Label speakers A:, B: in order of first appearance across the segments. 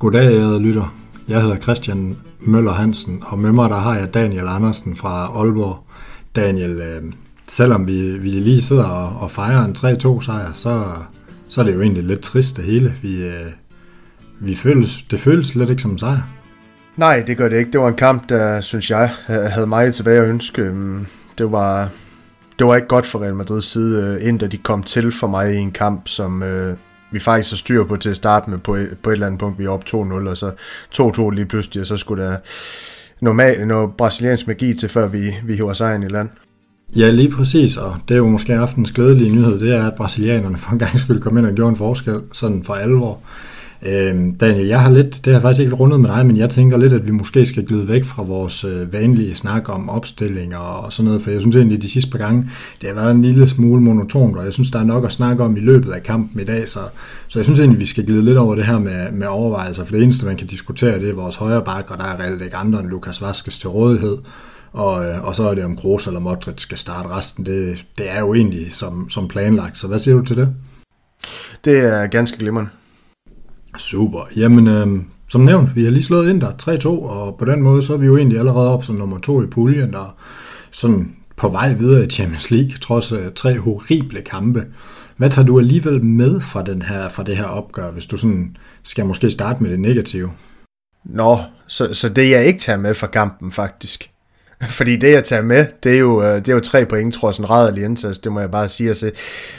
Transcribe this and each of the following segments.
A: Goddag, ærede lytter. Jeg hedder Christian Møller Hansen, og med mig der har jeg Daniel Andersen fra Aalborg. Daniel, øh, selvom vi, vi lige sidder og, og fejrer en 3-2 sejr, så, så er det jo egentlig lidt trist det hele. Vi, øh, vi føles, det føles lidt ikke som en sejr.
B: Nej, det gør det ikke. Det var en kamp, der, synes jeg, havde meget tilbage at ønske. Mm, det var, det var ikke godt for Real Madrids side, øh, indtil da de kom til for mig i en kamp, som øh, vi faktisk har styr på til at starte med på et, på et eller andet punkt. Vi er op 2-0, og så 2-2 lige pludselig, og så skulle der normal, noget brasiliansk magi til, før vi, vi hiver sejren i land.
A: Ja, lige præcis, og det er jo måske aftens glædelige nyhed, det er, at brasilianerne for en gang skulle komme ind og gjorde en forskel, sådan for alvor. Øh, Daniel, jeg har lidt, det har jeg faktisk ikke rundet med dig, men jeg tænker lidt, at vi måske skal glide væk fra vores øh, vanlige snak om opstillinger og, sådan noget, for jeg synes egentlig, de sidste par gange, det har været en lille smule monotont, og jeg synes, der er nok at snakke om i løbet af kampen i dag, så, så jeg synes egentlig, vi skal glide lidt over det her med, med overvejelser, for det eneste, man kan diskutere, det er vores højre bak, og der er reelt ikke andre end Lukas Vaskes til rådighed, og, øh, og så er det om Kroos eller Modric skal starte resten. Det, det er jo egentlig som, som planlagt, så hvad siger du til det?
B: Det er ganske glimrende.
A: Super. Jamen, øh, som nævnt, vi har lige slået ind der 3-2, og på den måde, så er vi jo egentlig allerede op som nummer to i puljen, der sådan på vej videre i Champions League, trods øh, tre horrible kampe. Hvad tager du alligevel med fra, den her, fra det her opgør, hvis du sådan skal måske starte med det negative?
B: Nå, så, så det jeg ikke tager med fra kampen faktisk, fordi det, jeg tager med, det er jo, øh, det er jo tre point, tror jeg, sådan rædderlig indsats, det må jeg bare sige. Altså,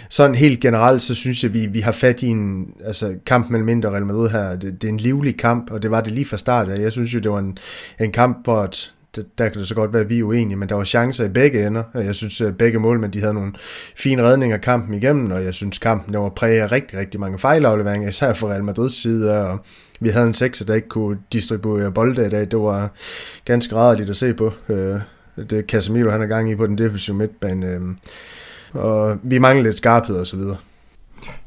B: sådan helt generelt, så synes jeg, vi, vi har fat i en altså, kamp mellem Inter og Real Madrid her. Det, det, er en livlig kamp, og det var det lige fra start. Jeg synes jo, det var en, en kamp, hvor et, der kan det så godt være, at vi er uenige, men der var chancer i begge ender. Jeg synes, at begge målmænd de havde nogle fine redninger kampen igennem, og jeg synes, kampen der var præget af rigtig, rigtig mange fejlafleveringer, især for Real Madrids side, og vi havde en sekser, der ikke kunne distribuere bolde i dag. Det var ganske rædderligt at se på. Øh, det Casemiro, han er gang i på den defensive midtbane. Øh, og vi mangler lidt skarphed og så videre.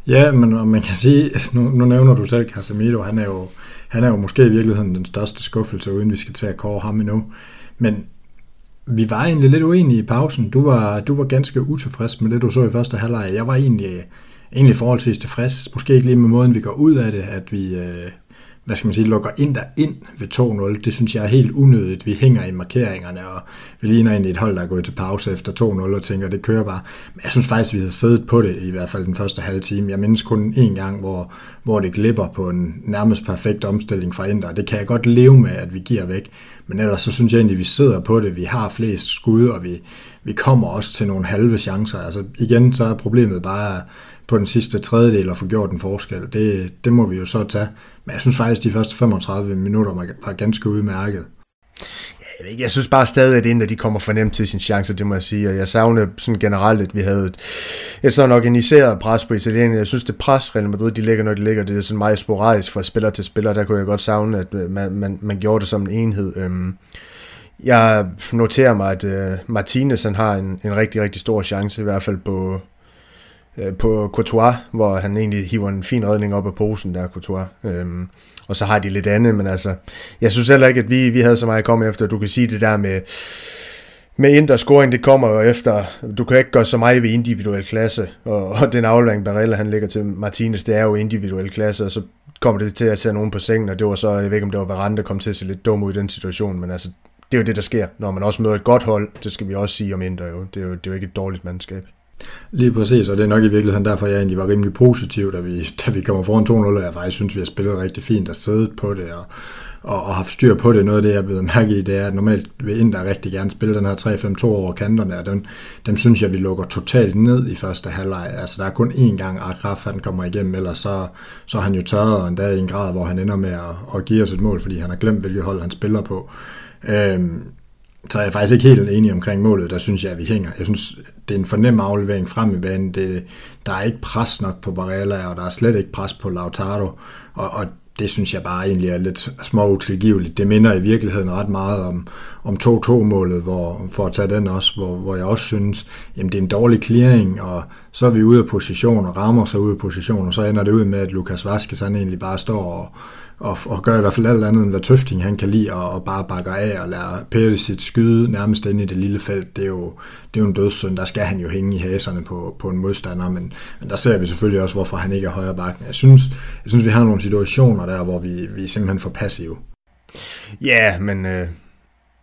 A: Ja, men man kan sige, nu, nu nævner du selv Casemiro, han er jo, han er jo måske i virkeligheden den største skuffelse, uden vi skal til at kåre ham endnu. Men vi var egentlig lidt uenige i pausen. Du var, du var ganske utilfreds med det, du så i første halvleg. Jeg var egentlig, egentlig forholdsvis tilfreds. Måske ikke lige med måden, vi går ud af det, at vi, øh, hvad skal man sige, lukker ind der ind ved 2-0. Det synes jeg er helt unødigt. Vi hænger i markeringerne, og vi ligner egentlig et hold, der er gået til pause efter 2-0 og tænker, det kører bare. Men jeg synes faktisk, vi har siddet på det, i hvert fald den første halve time. Jeg mindes kun en gang, hvor, hvor det glipper på en nærmest perfekt omstilling fra Inter. Det kan jeg godt leve med, at vi giver væk. Men ellers så synes jeg egentlig, at vi sidder på det. Vi har flest skud, og vi, vi kommer også til nogle halve chancer. Altså igen, så er problemet bare på den sidste tredjedel og få gjort en forskel. Det, det må vi jo så tage. Men jeg synes faktisk, at de første 35 minutter var ganske udmærket.
B: Jeg, ikke, jeg synes bare stadig, at inden de kommer for nemt til sin chance, det må jeg sige. Og jeg savner sådan generelt, at vi havde et, et sådan organiseret pres på Italien. Jeg synes, det pres, Real Madrid, de ligger, når de ligger, det er sådan meget sporadisk fra spiller til spiller. Der kunne jeg godt savne, at øh, man, man, man gjorde det som en enhed. Øhm, jeg noterer mig, at øh, Martinez han har en, en rigtig, rigtig stor chance, i hvert fald på, Øh, på Courtois, hvor han egentlig hiver en fin redning op af posen der, Courtois. Øhm, og så har de lidt andet, men altså, jeg synes heller ikke, at vi, vi havde så meget at komme efter. Du kan sige det der med, med Inter scoring, det kommer jo efter, du kan ikke gøre så meget ved individuel klasse, og, og den aflevering, Barella han ligger til Martinez, det er jo individuel klasse, og så kommer det til at tage nogen på sengen, og det var så, jeg ved ikke om det var Varane, der kom til at se lidt dum ud i den situation, men altså, det er jo det, der sker, når man også møder et godt hold, det skal vi også sige om Inter jo, det er jo, det er jo ikke et dårligt mandskab.
A: Lige præcis, og det er nok i virkeligheden derfor, jeg egentlig var rimelig positiv, da vi, da vi kommer foran 2-0, og jeg faktisk synes, vi har spillet rigtig fint og siddet på det, og, og, og haft styr på det. Noget af det, jeg er blevet mærke i, det er, at normalt vil Inter rigtig gerne spille den her 3-5-2 over kanterne, og dem, dem synes jeg, vi lukker totalt ned i første halvleg. Altså, der er kun én gang, Akraf han kommer igennem, ellers så, så er han jo tørret endda i en grad, hvor han ender med at, at give os et mål, fordi han har glemt, hvilket hold han spiller på. Øhm, så er jeg faktisk ikke helt enig omkring målet. Der synes jeg, at vi hænger. Jeg synes, det er en fornem aflevering frem i banen. Det, der er ikke pres nok på Barella, og der er slet ikke pres på Lautaro. Og, og det synes jeg bare egentlig er lidt små utilgiveligt. Det minder i virkeligheden ret meget om, om 2-2-målet, hvor, for at tage den også, hvor, hvor jeg også synes, jamen det er en dårlig clearing, og så er vi ude af position, og rammer sig ude af position, og så ender det ud med, at Lukas Vaskes han egentlig bare står og, og, og gør i hvert fald alt andet, end hvad Tøfting han kan lide, og, og bare bakker af og lader Perisic skyde nærmest ind i det lille felt. Det er jo, det er jo en dødssynd. Der skal han jo hænge i haserne på, på en modstander, men, men der ser vi selvfølgelig også, hvorfor han ikke er højre bakken. Jeg synes, jeg synes, vi har nogle situationer der, hvor vi, vi er simpelthen for passive.
B: Ja, men øh,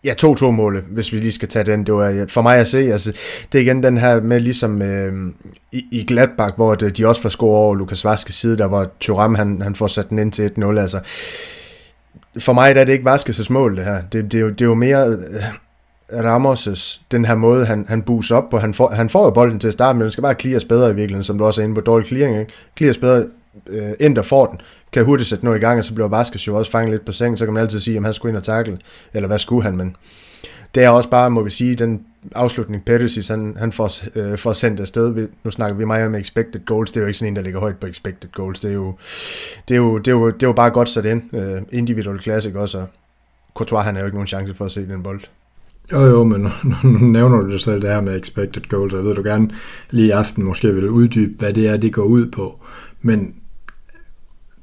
B: Ja, 2-2 målet, hvis vi lige skal tage den. Det var for mig at se, altså, det er igen den her med ligesom øh, i, i Gladbach, hvor de også får score over Lukas Vaskes side, der var Thuram, han, han får sat den ind til 1-0. Altså, for mig der er det ikke Vaskes mål, det her. Det, det, er, jo, det er jo mere øh, Ramos' den her måde, han, han buser op på. Han får, han får jo bolden til at starte, men den skal bare clears bedre i virkeligheden, som du også er inde på dårlig clearing. Ikke? Clears bedre, øh, ind der får den, kan hurtigt sætte noget i gang, og så bliver Vaskes jo også fanget lidt på sengen, så kan man altid sige, om han skulle ind og takle, eller hvad skulle han, men det er også bare, må vi sige, den afslutning, Perisic, han, han får, øh, får sendt afsted. Nu snakker vi meget om expected goals. Det er jo ikke sådan en, der ligger højt på expected goals. Det er jo, det er jo, det er jo, det er jo bare godt sat ind. Øh, individual classic også. Og Courtois, han har jo ikke nogen chance for at se den bold.
A: Jo, jo, men nu nævner du det selv det her med expected goals, jeg ved du gerne lige i aften måske vil uddybe, hvad det er, det går ud på. Men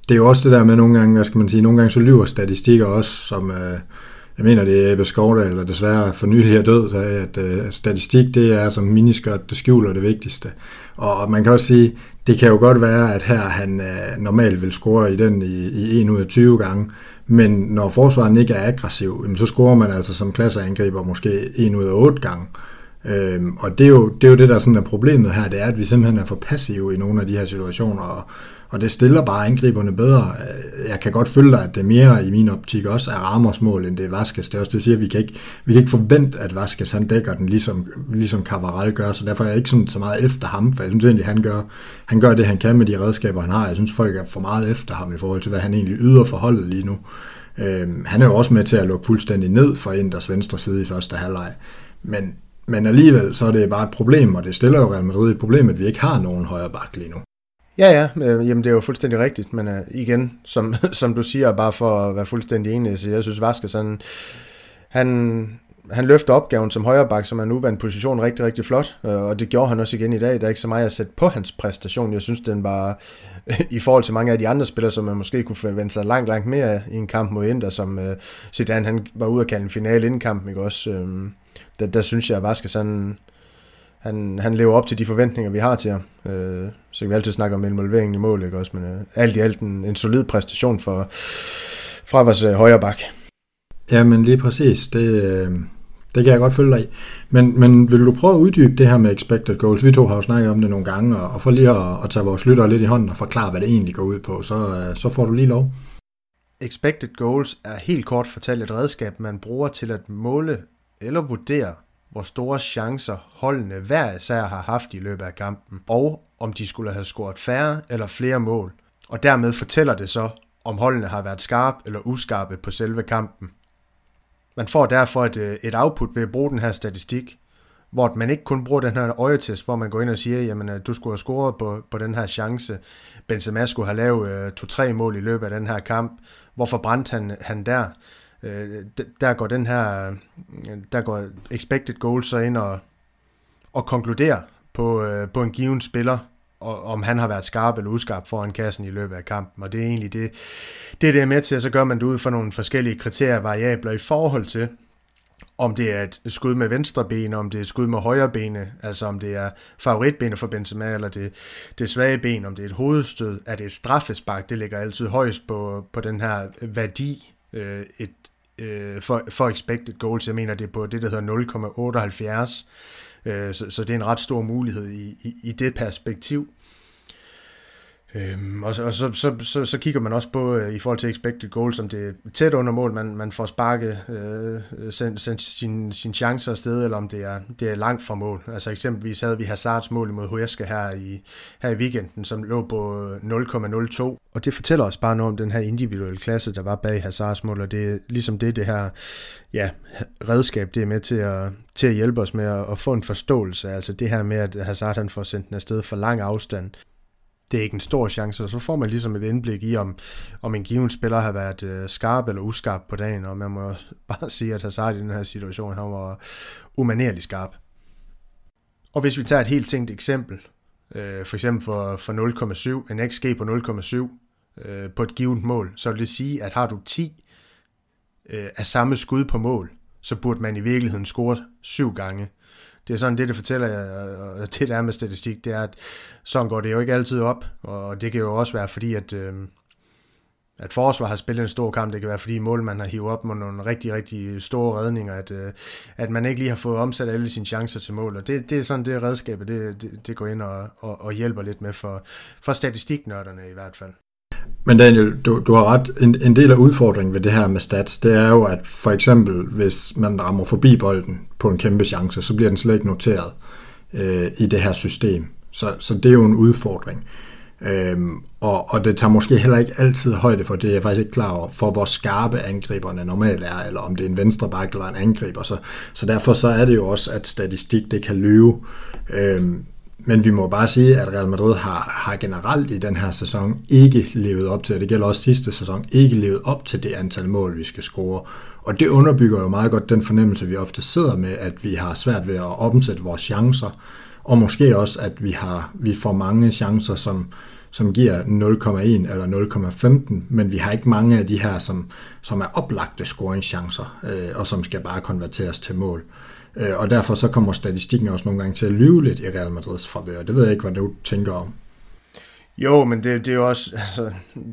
A: det er jo også det der med nogle gange, hvad skal man sige, nogle gange så lyver statistikker også, som, øh, jeg mener, det er Ebbe Skovda, eller desværre for nylig er død, så at øh, statistik, det er som miniskørt, det skjuler det vigtigste. Og, og man kan også sige, det kan jo godt være, at her han øh, normalt vil score i den i, i 1 ud af 20 gange, men når forsvaren ikke er aggressiv, så scorer man altså som klasseangriber måske 1 ud af 8 gange. Øhm, og det er, jo, det er jo det, der sådan er problemet her, det er, at vi simpelthen er for passive i nogle af de her situationer, og, og det stiller bare angriberne bedre. Jeg kan godt følge dig, at det mere i min optik også er Ramos mål, end det er Vaskes. Det er også det, siger, at vi kan ikke, vi kan ikke forvente, at Vaskes han dækker den, ligesom, ligesom Cavaral gør, så derfor er jeg ikke sådan, så meget efter ham, for jeg synes egentlig, han gør, han gør det, han kan med de redskaber, han har. Jeg synes, folk er for meget efter ham i forhold til, hvad han egentlig yder for holdet lige nu. Øhm, han er jo også med til at lukke fuldstændig ned for Inders venstre side i første halvleg. Men, men alligevel, så er det bare et problem, og det stiller jo Real Madrid et problem, at vi ikke har nogen højre bak lige nu.
B: Ja, ja, øh, jamen det er jo fuldstændig rigtigt, men øh, igen, som, som du siger, bare for at være fuldstændig enig, så jeg synes Vaskes, han, han, han løfter opgaven som højreback, som er nu en position rigtig, rigtig flot, øh, og det gjorde han også igen i dag. Der er ikke så meget at sætte på hans præstation. Jeg synes, den var i forhold til mange af de andre spillere, som man måske kunne forvente sig langt, langt mere i en kamp mod Inter, som øh, Zidane han var ude at kalde en finale inden kampen, ikke også? Øh, der, der synes jeg, at Vaskes han, han, han lever op til de forventninger, vi har til ham. Øh, så kan vi altid snakke om involveringen i mål, ikke også? Men øh, alt i alt en, en solid præstation for, fra vores øh, højre bak.
A: Ja, men lige præcis. Det, øh, det kan jeg godt følge dig i. Men, men vil du prøve at uddybe det her med expected goals? Vi to har jo snakket om det nogle gange, og, og for lige at, at tage vores lyttere lidt i hånden og forklare, hvad det egentlig går ud på, så, øh, så får du lige lov.
B: Expected goals er helt kort fortalt et redskab, man bruger til at måle eller vurdere, hvor store chancer holdene hver især har haft i løbet af kampen, og om de skulle have scoret færre eller flere mål. Og dermed fortæller det så, om holdene har været skarpe eller uskarpe på selve kampen. Man får derfor et, øh, et output ved at bruge den her statistik, hvor man ikke kun bruger den her øjetest, hvor man går ind og siger, jamen øh, du skulle have scoret på, på den her chance. Benzema skulle have lavet uh, to-tre mål i løbet af den her kamp. Hvorfor brændte han, han der? Øh, der går den her, øh, der går expected goals så ind og, og konkluderer på, øh, på en given spiller, og, om han har været skarp eller uskarp foran kassen i løbet af kampen. Og det er egentlig det, det, det er med til, at så gør man det ud fra nogle forskellige kriterier og variabler i forhold til, om det er et skud med venstre ben, om det er et skud med højre bene, altså om det er favoritbenet for Benzema, eller det, det svage ben, om det er et hovedstød, er det et straffespark, det ligger altid højst på, på den her værdi, øh, et, øh, for, for expected goals. Jeg mener, det er på det, der hedder 0,78. Øh, så, så det er en ret stor mulighed i, i, i det perspektiv. Øhm, og så, og så, så, så, så kigger man også på øh, i forhold til expected goals, som det er tæt under mål, man, man får sparket øh, sendt, sendt sin, sin chancer afsted, eller om det er, det er langt fra mål. Altså eksempelvis havde vi Hazards mål mod Huesca her i, her i weekenden, som lå på øh, 0,02. Og det fortæller os bare noget om den her individuelle klasse, der var bag Hazards mål, og det er ligesom det, det her ja, redskab, det er med til at, til at hjælpe os med at, at få en forståelse. Altså det her med, at Hazard han får sendt den afsted for lang afstand, det er ikke en stor chance, og så får man ligesom et indblik i, om, om en given spiller har været øh, skarp eller uskarp på dagen, og man må bare sige, at Hazard i den her situation, han var umanerlig skarp. Og hvis vi tager et helt tænkt eksempel, øh, for eksempel for, for 0,7, en XG på 0,7 øh, på et givet mål, så vil det sige, at har du 10 øh, af samme skud på mål, så burde man i virkeligheden score syv gange. Det er sådan det, det fortæller jeg, og det der med statistik, det er, at sådan går det jo ikke altid op, og det kan jo også være fordi, at, øh, at forsvar har spillet en stor kamp, det kan være fordi målmanden har hivet op med nogle rigtig, rigtig store redninger, at, øh, at man ikke lige har fået omsat alle sine chancer til mål, og det, det er sådan det redskabet, det, det, det går ind og, og, og hjælper lidt med for, for statistiknørderne i hvert fald.
A: Men Daniel, du, du har ret. En, en del af udfordringen ved det her med stats, det er jo, at for eksempel, hvis man rammer forbi bolden på en kæmpe chance, så bliver den slet ikke noteret øh, i det her system. Så, så det er jo en udfordring. Øhm, og, og det tager måske heller ikke altid højde for, det er jeg faktisk ikke klar over, for hvor skarpe angriberne normalt er, eller om det er en venstrebakke eller en angriber. Så, så derfor så er det jo også, at statistik det kan løbe. Øhm, men vi må bare sige, at Real Madrid har, har generelt i den her sæson ikke levet op til, og det gælder også sidste sæson, ikke levet op til det antal mål, vi skal score. Og det underbygger jo meget godt den fornemmelse, vi ofte sidder med, at vi har svært ved at omsætte vores chancer, og måske også, at vi har vi får mange chancer, som, som giver 0,1 eller 0,15, men vi har ikke mange af de her, som, som er oplagte scoringschancer, øh, og som skal bare konverteres til mål. Øh, Øh, og derfor så kommer statistikken også nogle gange til at lyve lidt i Real Madrids favør. Det ved jeg ikke, hvad du tænker om.
B: Jo, men det, det er jo også, altså,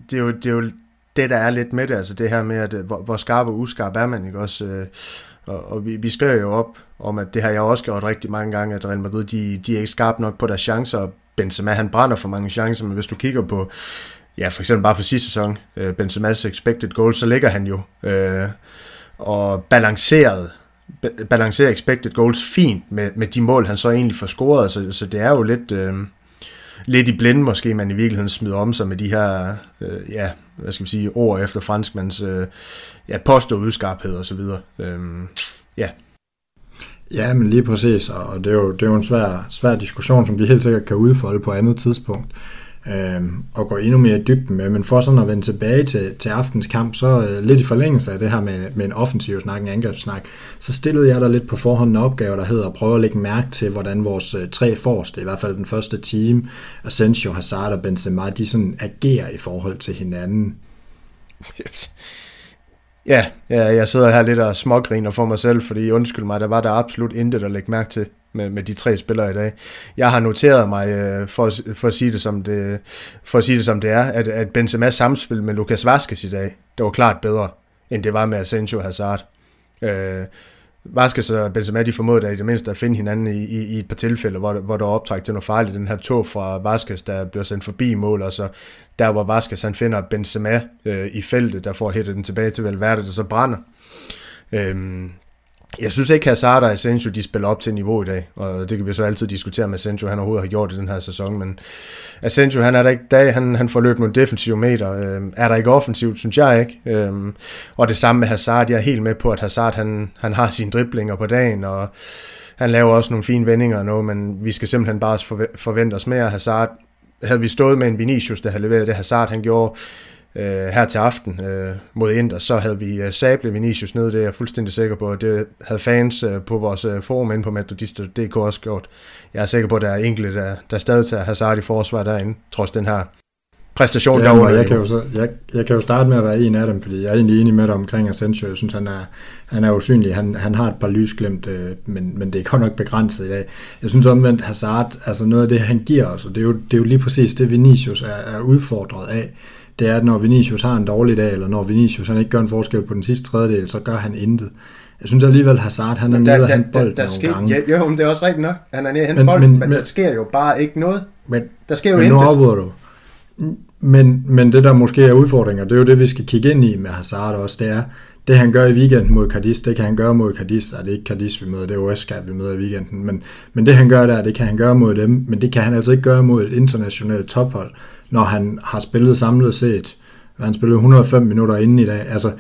B: det er jo, det er jo det, der er lidt med det, altså det her med, at øh, hvor, hvor skarp og uskarp er man, ikke også? Øh, og, og vi, vi skriver jo op om, at det har jeg også gjort rigtig mange gange, at Real Madrid, de, de er ikke skarpe nok på deres chancer, Benzema, han brænder for mange chancer, men hvis du kigger på, ja, for eksempel bare for sidste sæson, øh, Benzema's expected goals, så ligger han jo øh, og balanceret balancerer expected goals fint med, med de mål, han så egentlig får scoret, så, så det er jo lidt, øh, lidt i blinde måske, man i virkeligheden smider om sig med de her, øh, ja, hvad skal vi sige, ord efter franskmands øh, ja, post og udskarphed og så videre. Øh, ja.
A: Ja, men lige præcis, og det er jo, det er jo en svær, svær diskussion, som vi helt sikkert kan udfolde på andet tidspunkt øh, øh, og gå endnu mere i dybden med. Men for sådan at vende tilbage til, til aftens kamp, så øh, lidt i forlængelse af det her med, med en offensiv snak, en angrebssnak, så stillede jeg der lidt på forhånd en opgave, der hedder at prøve at lægge mærke til, hvordan vores øh, tre forreste, i hvert fald den første team, Asensio, Hazard og Benzema, de sådan agerer i forhold til hinanden.
B: Ja, ja, jeg sidder her lidt og smågriner for mig selv, fordi undskyld mig, der var der absolut intet at lægge mærke til med, med de tre spillere i dag. Jeg har noteret mig, øh, for, for, at sige det, som det, for at sige det som det er, at, at Benzema's samspil med Lucas Vazquez i dag, det var klart bedre, end det var med Asensio Hazard. Øh, Vasquez og Benzema, de formåede i det mindste at finde hinanden i, i, i et par tilfælde, hvor, hvor der var optræk til noget farligt. Den her tog fra Vasquez, der bliver sendt forbi mål, og så der, hvor Vasquez han finder Benzema øh, i feltet, der får hættet den tilbage til Valverde, der så brænder. Øhm, jeg synes ikke, Hazard og Asensio, de spiller op til niveau i dag, og det kan vi så altid diskutere med Asensio, han overhovedet har gjort i den her sæson, men Asensio, han er der ikke dag, han, han får løbet nogle defensive meter, øh, er der ikke offensivt, synes jeg ikke, øh, og det samme med Hazard, jeg er helt med på, at Hazard, han, han har sine driblinger på dagen, og han laver også nogle fine vendinger og noget, men vi skal simpelthen bare forvente os mere. Hazard, havde vi stået med en Vinicius, der havde leveret det Hazard, han gjorde øh, her til aften øh, mod Inter, så havde vi øh, Sable Vinicius nede, det er jeg fuldstændig sikker på. Det havde fans øh, på vores øh, forum inde på Metodista.dk også gjort. Jeg er sikker på, at der er enkelte, der, der stadig tager Hazard i forsvar derinde, trods den her præstation
A: ja, derovre. Jeg kan, jo så, jeg, jeg kan jo starte med at være en af dem, fordi jeg er egentlig enig med dig omkring Asensio. Jeg synes, han er, han er usynlig. Han, han har et par lysglemt, øh, men, men det er godt nok begrænset i dag. Jeg synes omvendt, Hazard, altså noget af det, han giver os, og det er jo, det er jo lige præcis det, Vinicius er, er udfordret af det er, at når Vinicius har en dårlig dag, eller når Vinicius han ikke gør en forskel på den sidste tredjedel, så gør han intet. Jeg synes alligevel, Hazard han er nede og hente bolden der, der nogle gange.
B: Ja, jo, men det er også rigtigt nok. Han er nede og hente bolden, men, men, der sker jo bare ikke noget. Men, der sker jo men intet. Nu du.
A: Men, men det der måske er udfordringer, det er jo det, vi skal kigge ind i med Hazard også, det er, det han gør i weekenden mod Cadiz, det kan han gøre mod Cadiz, og det er ikke Cadiz, vi møder, det er Westgate, vi møder i weekenden, men, men det han gør der, det kan han gøre mod dem, men det kan han altså ikke gøre mod et internationalt tophold, når han har spillet samlet set han spillede 105 minutter inden i dag. Altså,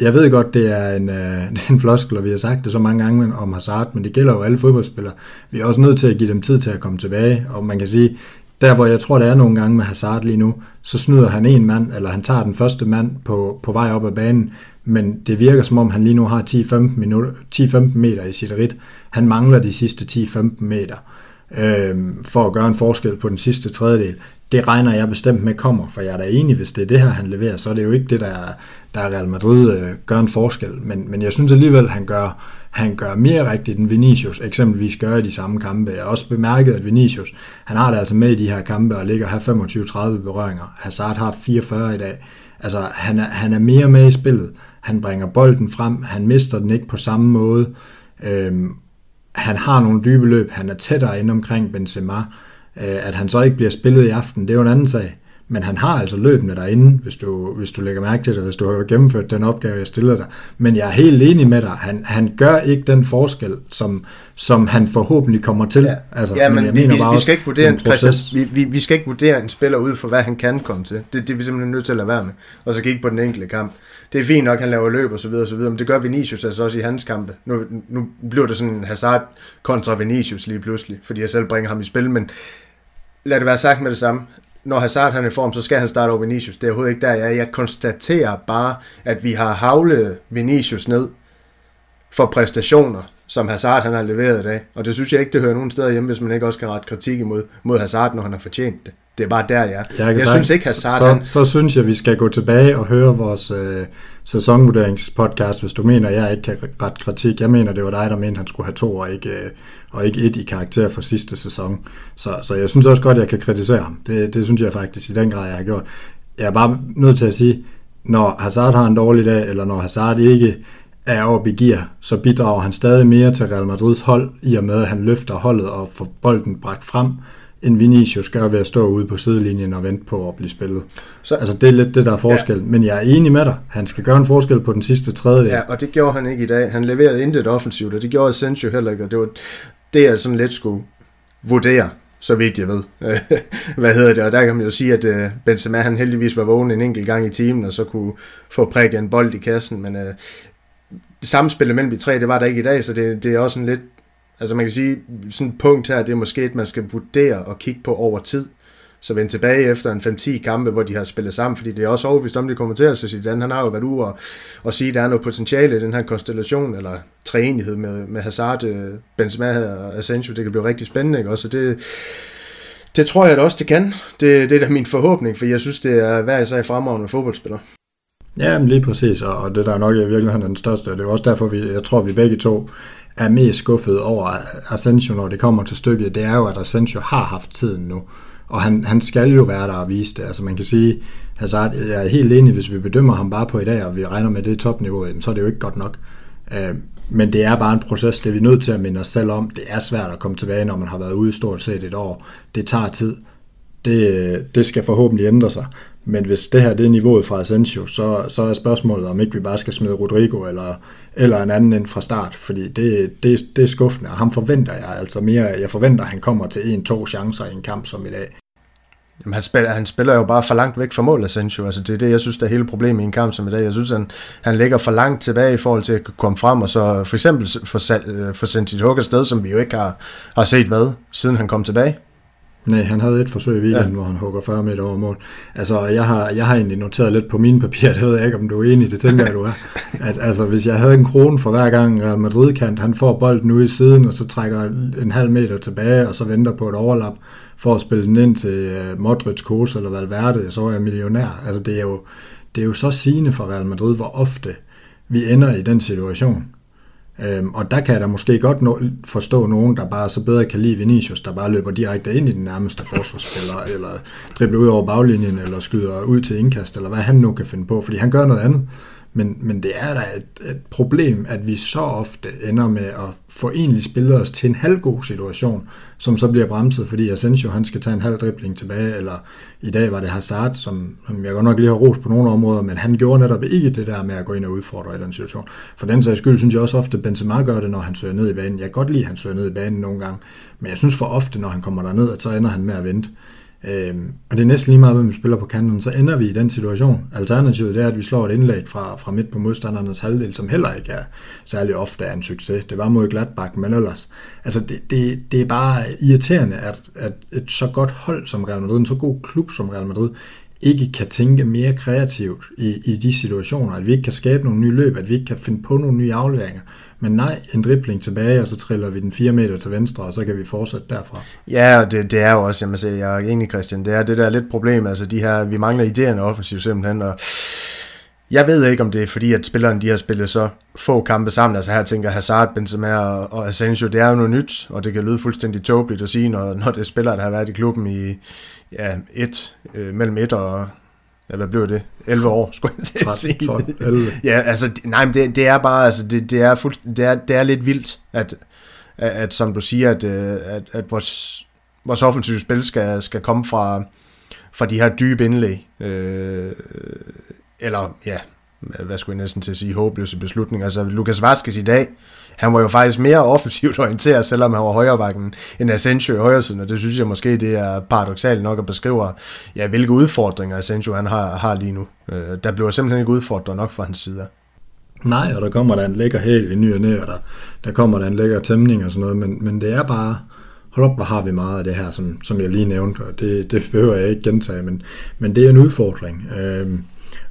A: jeg ved godt, det er en, øh, det er en floskel, og vi har sagt det så mange gange om Hazard, men det gælder jo alle fodboldspillere. Vi er også nødt til at give dem tid til at komme tilbage, og man kan sige, der hvor jeg tror, det er nogle gange med Hazard lige nu, så snyder han en mand, eller han tager den første mand på, på vej op ad banen, men det virker som om, han lige nu har 10-15, minutter, 10-15 meter i sit rit. Han mangler de sidste 10-15 meter øh, for at gøre en forskel på den sidste tredjedel. Det regner jeg bestemt med kommer, for jeg er da enig, hvis det er det her, han leverer, så er det jo ikke det, der, der Real Madrid øh, gør en forskel. Men, men jeg synes alligevel, han gør, han gør mere rigtigt, end Vinicius eksempelvis gør i de samme kampe. Jeg har også bemærket, at Vinicius, han har det altså med i de her kampe og ligger her 25-30 berøringer. Hazard har 44 i dag. Altså, han er, han er mere med i spillet. Han bringer bolden frem, han mister den ikke på samme måde. Øhm, han har nogle dybe løb, han er tættere inde omkring Benzema. Øh, at han så ikke bliver spillet i aften, det er jo en anden sag. Men han har altså løbende derinde, hvis du, hvis du lægger mærke til det, hvis du har gennemført den opgave, jeg stillede dig. Men jeg er helt enig med dig. Han, han gør ikke den forskel, som, som han forhåbentlig kommer til.
B: Ja, altså, ja men, men vi, vi, vi, skal ikke vurdere en, vi, vi, vi skal ikke vurdere en spiller ud for, hvad han kan komme til. Det, det er vi simpelthen nødt til at lade være med. Og så kigge på den enkelte kamp. Det er fint nok, han laver løb og så videre, og så videre, men det gør Vinicius altså også i hans kampe. Nu, nu bliver det sådan en Hazard kontra Vinicius lige pludselig, fordi jeg selv bringer ham i spil, men lad det være sagt med det samme når Hazard han er i form, så skal han starte over Vinicius. Det er overhovedet ikke der, jeg Jeg konstaterer bare, at vi har havlet Vinicius ned for præstationer, som Hazard han har leveret i dag. Og det synes jeg ikke, det hører nogen steder hjemme, hvis man ikke også kan rette kritik imod mod Hazard, når han har fortjent det. Det er bare der, jeg er. Jeg, jeg synes ikke, Hazard...
A: Så, han... så synes jeg, vi skal gå tilbage og høre vores øh, sæsonvurderingspodcast, hvis du mener, jeg ikke kan rette kritik. Jeg mener, det var dig, der mente, han skulle have to og ikke, øh, og ikke et i karakter for sidste sæson. Så, så jeg synes også godt, jeg kan kritisere ham. Det, det synes jeg faktisk i den grad, jeg har gjort. Jeg er bare nødt til at sige, når Hazard har en dårlig dag, eller når Hazard ikke er oppe i gear, så bidrager han stadig mere til Real Madrids hold, i og med at han løfter holdet og får bolden bragt frem end Vinicius gør ved at stå ude på sidelinjen og vente på at blive spillet. Så, altså det er lidt det, der er forskel. Ja. Men jeg er enig med dig. Han skal gøre en forskel på den sidste tredjedel.
B: Ja, og det gjorde han ikke i dag. Han leverede intet offensivt, og det gjorde Asensio heller ikke. Og det var det, jeg sådan lidt skulle vurdere så vidt jeg ved. Hvad hedder det? Og der kan man jo sige, at øh, Benzema han heldigvis var vågen en enkelt gang i timen, og så kunne få prikket en bold i kassen, men uh, samspillet mellem de tre, det var der ikke i dag, så det, det er også en lidt Altså man kan sige, sådan et punkt her, det er måske et, man skal vurdere og kigge på over tid. Så vende tilbage efter en 5-10 kampe, hvor de har spillet sammen, fordi det er også overbevist om, det kommer til at sige, han har jo været ude og, og sige, at der er noget potentiale i den her konstellation, eller træenighed med, med Hazard, øh, Benzema og Asensio, det kan blive rigtig spændende, ikke? Også det, det tror jeg da også, det kan. Det, det er da min forhåbning, for jeg synes, det er hver især fremragende fodboldspiller.
A: Ja, men lige præcis, og det der er nok i virkeligheden den største, og det er også derfor, vi, jeg tror, vi begge to er mest skuffet over Asensio, når det kommer til stykket, det er jo, at Asensio har haft tiden nu. Og han, han skal jo være der og vise det. Altså man kan sige, Hazard, jeg er helt enig, hvis vi bedømmer ham bare på i dag, og vi regner med det topniveau, så er det jo ikke godt nok. Øh, men det er bare en proces, det er vi nødt til at minde os selv om. Det er svært at komme tilbage, når man har været ude stort set et år. Det tager tid. Det, det skal forhåbentlig ændre sig. Men hvis det her det er niveauet fra Asensio, så, så er spørgsmålet, om ikke vi bare skal smide Rodrigo eller, eller en anden end fra start, fordi det, det, det er skuffende, og ham forventer jeg altså mere. Jeg forventer, at han kommer til en-to chancer i en kamp som i dag.
B: Jamen, han, spiller, han spiller jo bare for langt væk fra mål, Asensio. Altså, det er det, jeg synes, der er hele problemet i en kamp som i dag. Jeg synes, han, han ligger for langt tilbage i forhold til at komme frem, og så for eksempel få, øh, få sendt sit hug afsted, som vi jo ikke har, har set hvad, siden han kom tilbage.
A: Nej, han havde et forsøg i weekenden, ja. hvor han hugger 40 meter over mål. Altså, jeg har, jeg har egentlig noteret lidt på mine papirer, det ved jeg ikke, om du er enig, det tænker jeg, du er. At, altså, hvis jeg havde en krone for hver gang Real Madrid-kant, han får bolden ude i siden, og så trækker en halv meter tilbage, og så venter på et overlap for at spille den ind til uh, Modric, Kroos eller Valverde, så er jeg millionær. Altså, det er jo, det er jo så sigende for Real Madrid, hvor ofte vi ender i den situation. Øhm, og der kan jeg da måske godt nå, forstå nogen, der bare så bedre kan lide Vinicius, der bare løber direkte ind i den nærmeste forsvarsspiller, eller dribler ud over baglinjen, eller skyder ud til indkast, eller hvad han nu kan finde på, fordi han gør noget andet. Men, men det er da et, et problem, at vi så ofte ender med at få egentlig spillet os til en halvgod situation, som så bliver bremset, fordi Asensio han skal tage en halv dribling tilbage, eller i dag var det Hazard, som, som jeg godt nok lige har rost på nogle områder, men han gjorde netop ikke det der med at gå ind og udfordre i den situation. For den sags skyld synes jeg også ofte, at Benzema gør det, når han søger ned i banen. Jeg kan godt lide, at han søger ned i banen nogle gange, men jeg synes for ofte, når han kommer derned, at så ender han med at vente. Øhm, og det er næsten lige meget, hvem vi spiller på kanten, så ender vi i den situation. Alternativet det er, at vi slår et indlæg fra, fra midt på modstandernes halvdel, som heller ikke er særlig ofte er en succes. Det var mod Gladbach, men ellers. Altså det, det, det er bare irriterende, at, at et så godt hold som Real Madrid, en så god klub som Real Madrid, ikke kan tænke mere kreativt i, i de situationer, at vi ikke kan skabe nogle nye løb, at vi ikke kan finde på nogle nye afleveringer. Men nej, en dribling tilbage, og så triller vi den 4 meter til venstre, og så kan vi fortsætte derfra.
B: Ja, og det, det er jo også, jeg, må sige, jeg er enig, Christian, det er det der lidt problem, altså de her, vi mangler idéerne offensivt simpelthen, og jeg ved ikke, om det er fordi, at spillerne de har spillet så få kampe sammen. Altså her tænker Hazard, Benzema og, Asensio, det er jo noget nyt, og det kan lyde fuldstændig tåbeligt at sige, når, når det er spillere, der har været i klubben i ja, et, øh, mellem et og ja, hvad blev det? 11 år, skulle jeg til at sige. 12, 11. Ja, altså, nej, men det, det er bare, altså, det, det, er fuld, det, er, det er lidt vildt, at, at, at som du siger, at, øh, at, at vores, vores offensive spil skal, skal komme fra, fra de her dybe indlæg. Øh, eller, ja, hvad skulle jeg næsten til at sige, håbløse beslutninger. Altså, Lukas Vaskes i dag, han var jo faktisk mere offensivt orienteret, selvom han var højrebakken end Asensio i højresiden, og det synes jeg måske, det er paradoxalt nok at beskrive, ja, hvilke udfordringer Asensio han har, har lige nu. Øh, der bliver simpelthen ikke udfordret nok fra hans side.
A: Nej, og der kommer der en lækker hæl i ny og næ, og der, der kommer der en lækker tæmning og sådan noget, men, men det er bare, hold op, hvor har vi meget af det her, som, som jeg lige nævnte, og det, det behøver jeg ikke gentage, men, men det er en udfordring. Øh,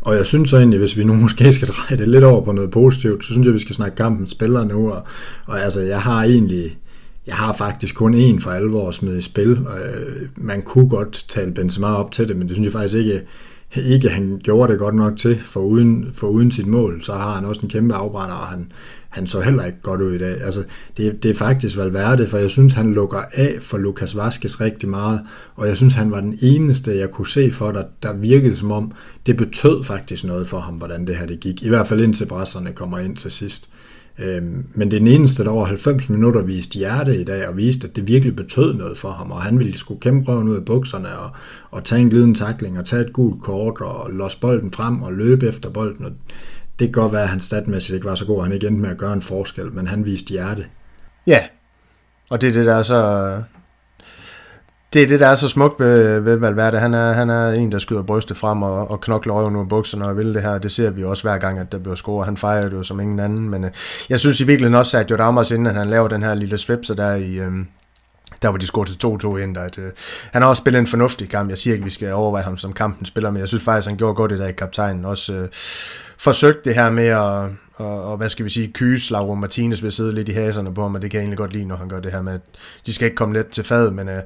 A: og jeg synes så egentlig, hvis vi nu måske skal dreje det lidt over på noget positivt, så synes jeg, vi skal snakke kampen spillere nu. Og, og altså, jeg har egentlig, jeg har faktisk kun én for alvor smidt i spil. Og, øh, man kunne godt tale Benzema op til det, men det synes jeg faktisk ikke, ikke han gjorde det godt nok til, for uden, for uden sit mål, så har han også en kæmpe afbrænder, og han, han så heller ikke godt ud i dag. Altså, det, det er faktisk Valverde, for jeg synes, han lukker af for Lukas Vaskes rigtig meget, og jeg synes, han var den eneste, jeg kunne se for, der, der virkede som om, det betød faktisk noget for ham, hvordan det her det gik. I hvert fald indtil brasserne kommer ind til sidst. Øhm, men det er den eneste, der over 90 minutter viste hjerte i dag, og viste, at det virkelig betød noget for ham, og han ville skulle kæmpe røven ud af bukserne, og, og tage en glidende takling, og tage et gult kort, og låse bolden frem, og løbe efter bolden, og det kan godt være, at han statmæssigt ikke var så god, han ikke endte med at gøre en forskel, men han viste hjerte.
B: Ja, og det er det, der er så... Det er det, der er så smukt ved, ved Valverde. Han er, han er en, der skyder brystet frem og, og knokler røven ud bukserne og vil det her. Det ser vi også hver gang, at der bliver scoret. Han fejrer det jo som ingen anden. Men øh, jeg synes i virkeligheden også, at Ramos, inden han laver den her lille svipse der i, øh, der var de scoret til 2-2 ind, at øh, han har også spillet en fornuftig kamp. Jeg siger ikke, at vi skal overveje ham som kampen spiller, men jeg synes faktisk, at han gjorde godt i dag i kaptajnen. Også øh, forsøgt det her med at, og, og hvad skal vi sige, kyse Lauro Martinez vil sidde lidt i haserne på ham, og det kan jeg egentlig godt lide, når han gør det her med, at de skal ikke komme let til fad, men øh,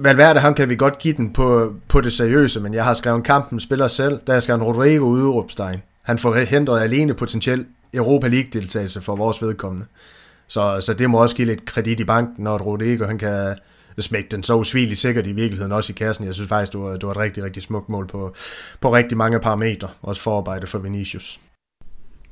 B: Valverde, ham kan vi godt give den på, på det seriøse, men jeg har skrevet kampen spiller selv, der skal skrevet Rodrigo udråbstegn. Han får hentet alene potentielt Europa League-deltagelse for vores vedkommende. Så, så det må også give lidt kredit i banken, når Rodrigo han kan smække den så usvigeligt sikkert i virkeligheden også i kassen. Jeg synes faktisk, det var, det var et rigtig, rigtig smukt mål på, på rigtig mange parametre, også forarbejde for Vinicius.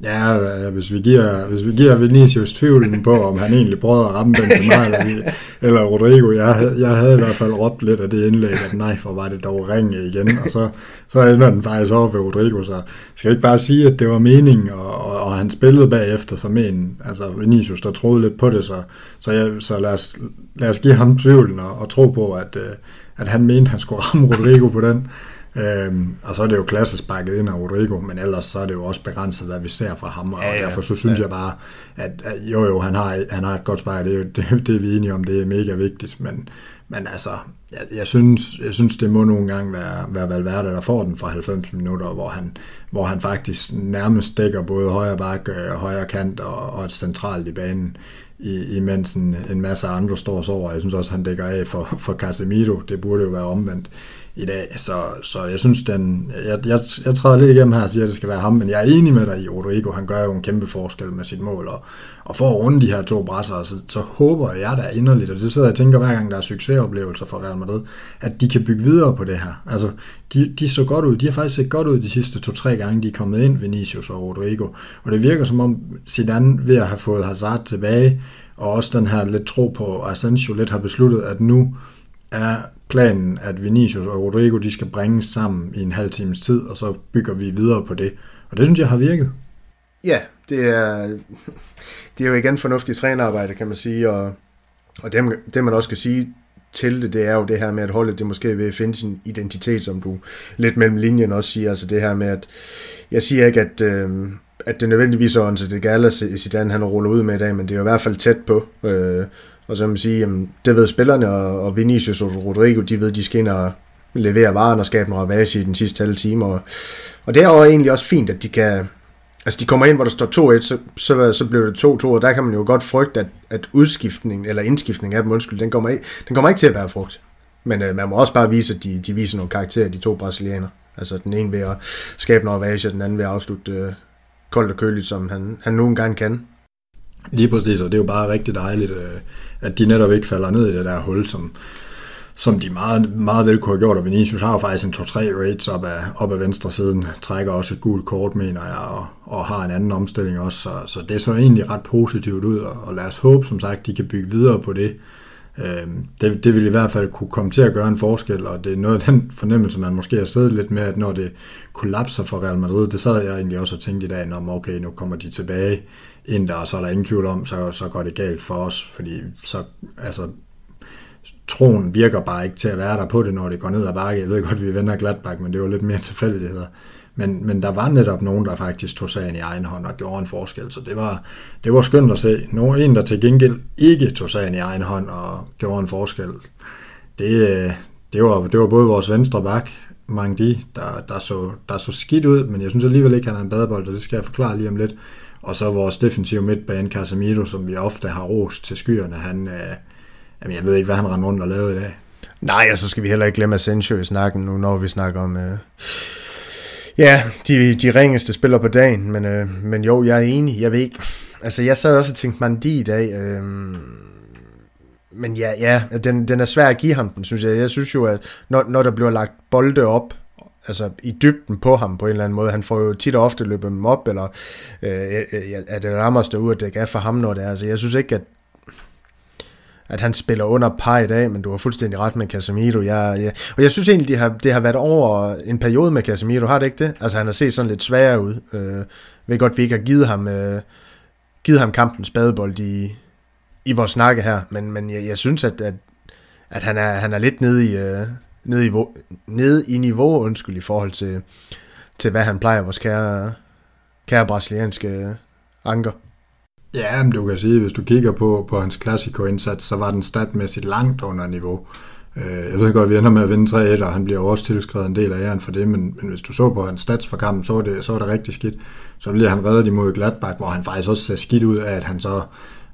A: Ja, øh, hvis vi giver, hvis vi giver Vinicius tvivlen på, om han egentlig prøvede at ramme Benzema eller, eller Rodrigo, jeg, havde, jeg havde i hvert fald råbt lidt af det indlæg, at nej, for var det dog ringe igen, og så, så ender den faktisk over ved Rodrigo, så skal jeg ikke bare sige, at det var meningen, og, og, og han spillede bagefter som en, altså Vinicius, der troede lidt på det, så, så, jeg, så lad, os, lad os give ham tvivlen og, og tro på, at, øh, at han mente, at han skulle ramme Rodrigo på den. Øhm, og så er det jo klassisk bakket ind af Rodrigo, men ellers så er det jo også begrænset, hvad vi ser fra ham, og ja, ja. derfor så synes ja. jeg bare, at, at jo jo, han har, han har et godt spejl, det, er det, det er vi enige om, det er mega vigtigt, men, men altså, jeg, jeg, synes, jeg synes, det må nogle gange være, være Valverde, der får den fra 90 minutter, hvor han, hvor han faktisk nærmest dækker både højre bakke, øh, højre kant og, og centralt i banen, i, imens en, en masse andre står så over. Jeg synes også, han dækker af for, for Casemiro. Det burde jo være omvendt i dag. Så, så jeg synes, den, jeg, jeg, jeg træder lidt igennem her og siger, at det skal være ham, men jeg er enig med dig i Rodrigo. Han gør jo en kæmpe forskel med sit mål, og, og for at runde de her to brasser, så, så håber jeg da inderligt, og det sidder jeg og tænker hver gang, der er succesoplevelser for Real Madrid, at de kan bygge videre på det her. Altså, de, de så godt ud. De har faktisk set godt ud de sidste to-tre gange, de er kommet ind, Vinicius og Rodrigo. Og det virker som om Zidane ved at have fået Hazard tilbage, og også den her lidt tro på, Asensio lidt har besluttet, at nu er planen, at Vinicius og Rodrigo de skal bringes sammen i en halv times tid, og så bygger vi videre på det. Og det synes jeg har virket.
B: Ja, det er, det er jo igen fornuftigt trænerarbejde, kan man sige, og, og det, det man også kan sige til det, det er jo det her med, at holdet det måske vil finde sin identitet, som du lidt mellem linjen også siger. Altså det her med, at jeg siger ikke, at, øh, at det nødvendigvis er Onse det gælder Zidane, han ruller ud med i dag, men det er jo i hvert fald tæt på. Øh, og så kan man sige, jamen, det ved spillerne, og, og Vinicius og Rodrigo, de ved, de skal ind og levere varen og skabe noget ravage i den sidste halve time. Og, og det er jo egentlig også fint, at de kan, Altså, de kommer ind, hvor der står 2-1, så, så, så bliver det 2-2, og der kan man jo godt frygte, at, at udskiftningen, eller indskiftningen af dem, undskyld, den kommer, ikke, den kommer ikke til at være frugt. Men øh, man må også bare vise, at de, de viser nogle karakterer, de to brasilianere. Altså den ene ved at skabe noget ravage, og den anden ved at afslutte øh, koldt og køligt, som han, han nogle gange kan.
A: Lige præcis, og det er jo bare rigtig dejligt, øh, at de netop ikke falder ned i det der hul, som, som de meget, meget vel kunne have gjort, og Vinicius har jo faktisk en 2-3 rates op af, op af venstre siden, trækker også et gult kort, mener jeg, og, og har en anden omstilling også, så, så det så egentlig ret positivt ud, og, og lad os håbe, som sagt, de kan bygge videre på det. Øhm, det, det vil i hvert fald kunne komme til at gøre en forskel, og det er noget af den fornemmelse, man måske har siddet lidt med, at når det kollapser for Real Madrid, det sad jeg egentlig også og tænkte i dag, om okay, nu kommer de tilbage ind der, og så er der ingen tvivl om, så, så går det galt for os, fordi så, altså, troen virker bare ikke til at være der på det, når det går ned ad bakke. Jeg ved godt, at vi vender Gladbach, men det var lidt mere tilfældigheder. Men, men der var netop nogen, der faktisk tog sagen i egen hånd og gjorde en forskel, så det var, det var skønt at se. Nogen, en, der til gengæld ikke tog sagen i egen hånd og gjorde en forskel, det, det, var, det var både vores venstre bak, Mangdi, der, der, så, der så skidt ud, men jeg synes alligevel ikke, han er en badebold, og det skal jeg forklare lige om lidt. Og så vores defensive midtbane, Casemiro, som vi ofte har rost til skyerne, han, øh, Jamen, jeg ved ikke, hvad han rendte rundt og lavede i dag.
B: Nej, og så skal vi heller ikke glemme Asensio i snakken nu, når vi snakker om... Øh, ja, de, de ringeste spiller på dagen, men, øh, men jo, jeg er enig. Jeg ved ikke... Altså, jeg sad også og tænkte Mandi i dag... Øh, men ja, ja den, den er svær at give ham den, synes jeg. Jeg synes jo, at når, når der bliver lagt bolde op, altså i dybden på ham på en eller anden måde. Han får jo tit og ofte løbet dem op, eller øh, øh, øh er det rammer stå ud, at det er for ham, når det er. Altså, jeg synes ikke, at at han spiller under par i dag, men du har fuldstændig ret med Casemiro. Jeg, jeg, og jeg synes egentlig, det har, det har været over en periode med Casemiro, har det ikke det? Altså han har set sådan lidt sværere ud. Øh, ved godt, vi ikke har givet ham, øh, givet ham kampens badebold i, i vores snakke her, men, men jeg, jeg synes, at, at, at han, er, han er lidt nede i, øh, nede, i, nede i niveau, undskyld, i forhold til, til hvad han plejer, vores kære, kære brasilianske anker.
A: Ja, men du kan sige, hvis du kigger på, på hans klassiko-indsats, så var den statmæssigt langt under niveau. Øh, jeg ved godt, at vi ender med at vinde 3-1, og han bliver også tilskrevet en del af æren for det, men, men hvis du så på hans stats for kampen, så var det, så var det rigtig skidt. Så bliver han reddet imod Gladbach, hvor han faktisk også ser skidt ud af, at han så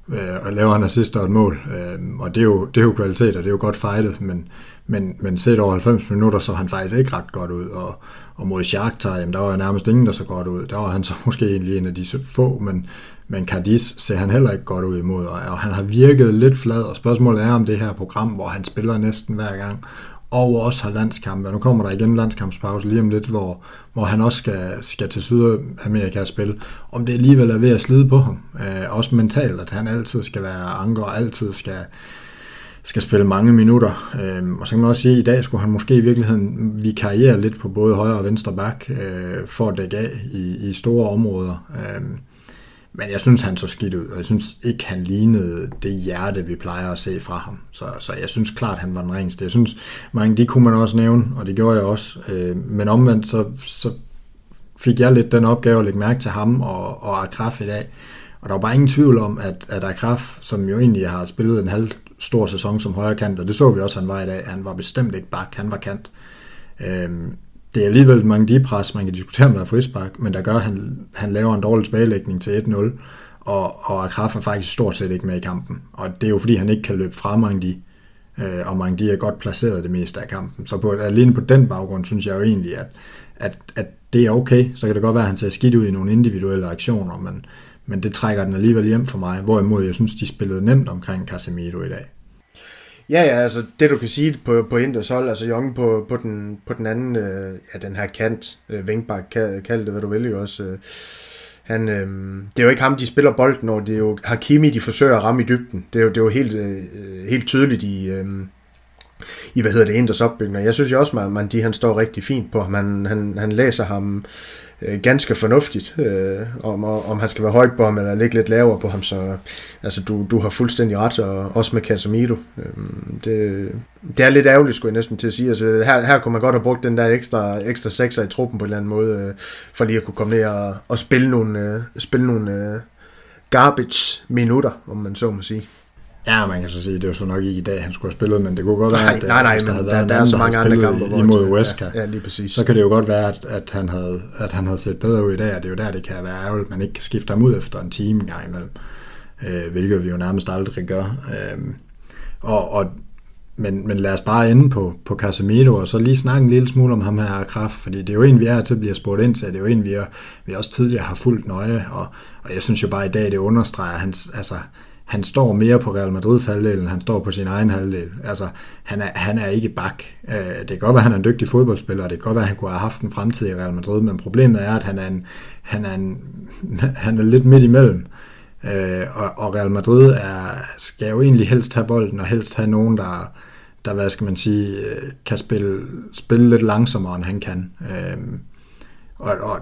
A: øh, laver en assist og et mål. Øh, og det er, jo, det er jo kvalitet, og det er jo godt fightet, men, men, men set over 90 minutter, så han faktisk ikke ret godt ud. Og, og mod Shakhtar, jamen, der var nærmest ingen, der så godt ud. Der var han så måske egentlig en af de få, men, men Cadiz ser han heller ikke godt ud imod, og han har virket lidt flad, og spørgsmålet er om det her program, hvor han spiller næsten hver gang, og også har landskampe. Nu kommer der igen landskampspause lige om lidt, hvor, hvor han også skal, skal til Sydamerika og spille. Om det alligevel er ved at slide på ham. Øh, også mentalt, at han altid skal være anker, og altid skal, skal spille mange minutter. Øh, og så kan man også sige, at i dag skulle han måske i virkeligheden vikariere lidt på både højre og venstre bak, øh, for at dække af i, i store områder. Øh, men jeg synes, han så skidt ud, og jeg synes ikke, han lignede det hjerte, vi plejer at se fra ham. Så, så jeg synes klart, han var den reneste. Jeg synes, mange de kunne man også nævne, og det gjorde jeg også. Øh, men omvendt, så, så fik jeg lidt den opgave at lægge mærke til ham og, og Akraf i dag. Og der var bare ingen tvivl om, at, at Akraf, som jo egentlig har spillet en halv stor sæson som højre kant, og det så vi også, han var i dag, han var bestemt ikke bak, han var kant. Øhm, det er alligevel mange de pres, man kan diskutere, om der er frispark, men der gør, at han, han laver en dårlig tilbagelægning til 1-0, og, og Akraf er faktisk stort set ikke med i kampen. Og det er jo fordi, han ikke kan løbe fra Mangdi, øh, og Mangdi er godt placeret det meste af kampen. Så på, alene på den baggrund synes jeg jo egentlig, at, at, at det er okay. Så kan det godt være, at han ser skidt ud i nogle individuelle aktioner, men, men det trækker den alligevel hjem for mig. Hvorimod jeg synes, de spillede nemt omkring Casemiro i dag.
B: Ja, ja, altså det du kan sige på, på Inders hold, altså Young på, på, den, på den anden, øh, ja, den her kant, øh, Vingbak, kald, kald det hvad du vil jo også. Øh, han, øh, det er jo ikke ham, de spiller bolden når det er jo Hakimi, de forsøger at ramme i dybden. Det er jo, det er jo helt, øh, helt tydeligt i, øh, i, hvad hedder det, Inders opbygning. Jeg synes jo også, at Mandi han står rigtig fint på ham. Han, han, han læser ham øh, ganske fornuftigt, øh, om, om han skal være højt på ham, eller ligge lidt lavere på ham, så altså, du, du har fuldstændig ret, og også med Casemiro. Øh, det, det er lidt ærgerligt, skulle jeg næsten til at sige. Altså, her, her kunne man godt have brugt den der ekstra, ekstra sekser i truppen på en eller anden måde, øh, for lige at kunne komme ned og, og spille nogle, øh, spille nogle øh, garbage-minutter, om man så må sige.
A: Ja, man kan så sige, det er jo så nok ikke i dag, han skulle have spillet, men det kunne godt være,
B: nej, at nej, nej, der, der, der er så mange andre kampe,
A: hvor imod Wesker.
B: Ja, ja, lige præcis.
A: Så kan det jo godt være, at, at, han havde, at han havde set bedre ud i dag, og det er jo der, det kan være ærgerligt, at man ikke kan skifte ham ud efter en time en gang imellem, øh, hvilket vi jo nærmest aldrig gør. Øh, og, og men, men lad os bare ende på, på Casemiro, og så lige snakke en lille smule om ham her kraft, fordi det er jo en, vi er til at blive spurgt ind til, det er jo en, vi, er, vi også tidligere har fulgt nøje, og, og jeg synes jo bare i dag, det understreger hans, altså, han står mere på Real Madrids halvdel, end han står på sin egen halvdel. Altså, han er, han er ikke bak. Øh, det kan godt være, at han er en dygtig fodboldspiller, og det kan godt være, at han kunne have haft en fremtid i Real Madrid, men problemet er, at han er, en, han er, en, han er lidt midt imellem. Øh, og, og Real Madrid er, skal jo egentlig helst have bolden, og helst have nogen, der, der hvad skal man sige, øh, kan spille, spille lidt langsommere, end han kan. og, og